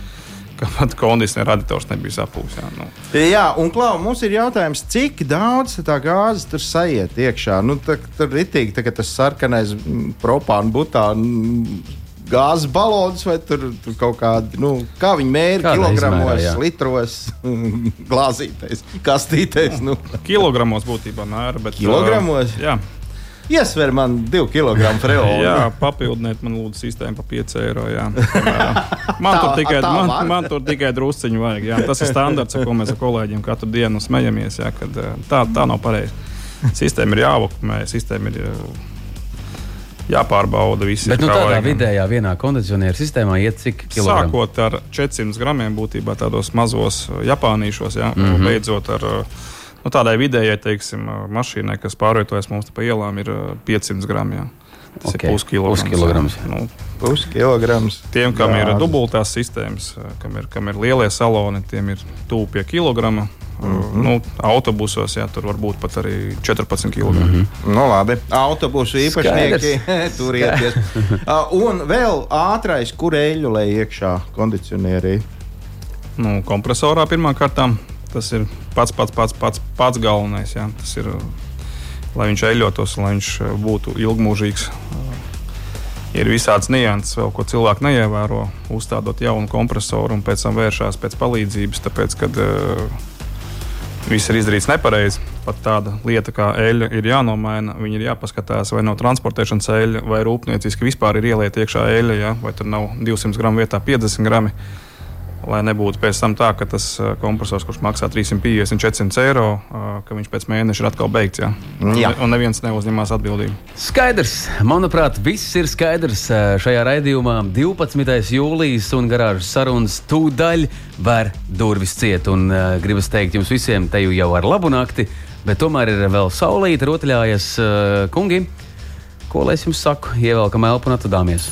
ka pat kondicionēra raditors nebija sapūsts. Ja, nu. Jā, un Klau, mums ir jautājums, cik daudz tā gāzes tur sajiet iekšā? Nu, tā, tur ir itī, tā, tas sarkanais mm, propāna, butāna. Gāzes balons vai tur, tur kaut kādi, nu, kā viņi mēra kilogramos, izmērā, jā. litros, <laughs> glāzītais, kastītais. Nu. Kilogramos būtībā mēra. Bet, Kilogramos? Uh, jā, Iesver man divu kilogramu <laughs> freonu. jā, papildiniet man lūdzu sistēmu par 5 eiro. Jā. <laughs> Man, tur Tā- tikai, tā man, var? man tur tikai drusciņu vajag. Jā. Tas ir standarts, ar ko mēs ar kolēģiem katru dienu smejamies. Jā, kad, uh, tā, tā nav pareizi. Sistēma ir jāvakmē, sistēma ir uh, jāpārbauda. Visi Bet nu, tādā vajag. vidējā vienā kondicionieru sistēmā iet cik kilogramu? Sākot ar 400 gramiem, būtībā tādos mazos uh, japānīšos, ja, mm. -hmm. beidzot ar nu, tādai vidējai teiksim, mašīnai, kas pārvietojas mums pa ielām, ir uh, 500 gramu. Ja. Tas Ok, ir puskilograms. puskilograms. Nu, Puskilograms. tiem, kam ir Gāzes. dubultās sistēmas, kam ir, kam ir lielie saloni, tiem ir tuvu pie kilograma. Mm -hmm. nu, autobusos ja, tur var būt pat arī 14 kg. Mm -hmm. Nu, labi. Autobusu īpašnieki <laughs> turieties. Uh, un vēl ātrais, kur eļļu lai iekšā kondicionierī. nu, kompresorā pirmām kārtām. Tas ir pats, pats, pats, pats, pats galvenais. Jā. Tas ir, lai viņš eļļotos, lai viņš uh, būtu ilgmūžīgs. Uh, Ir visādas nianses, vēl, ko cilvēki neievēro, uzstādot jaunu kompresoru un pēc tam vēršās pēc palīdzības, tāpēc, kad uh, viss ir izdarīts nepareizi. Pat tāda lieta kā eļļa ir jānomaina. Viņi ir jāpaskatās, vai nav transportēšanas eļļa, vai rūpnieciski vispār ir ielieta iekšā eļļa, ja? vai tur nav 200 gramu vietā 50 gramu. Lai nebūtu pēc tam tā, ka tas uh, kompresors, kurš maksā 350, 400 eiro, uh, ka viņš pēc mēneša ir atkal beigts. Ja? Jā. Un neviens neuzņemās atbildību. Skaidrs, manuprāt, viss ir skaidrs eh, šajā raidījumā. 12. jūlijas un garāžas sarunas tūdaļ var durvis ciet. Un uh, gribas teikt jums visiem, te jau ar labu nakti, bet tomēr ir vēl saulīte, rotaļājas uh, kungi. Ko lai es jums saku? Ievelkam elpu un atvadāmies.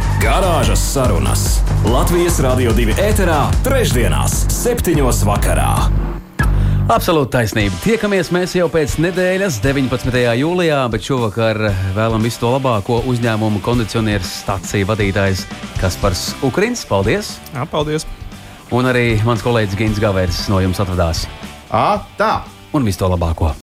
Garāžas sarunas Latvijas Rādio 2 ēterā, trešdienās, septiņos vakarā. Absolūti taisnība. Tiekamies mēs jau pēc nedēļas, 19. jūlijā, bet šovakar vēlam visu to labāko uzņēmumu kondicionieru stāciju vadītājs Kaspars Ukrins. Paldies! Jā, paldies! Un arī mans kolēģis Gins Gavērs no jums atvadās. Ā, tā! Un visu to labāko!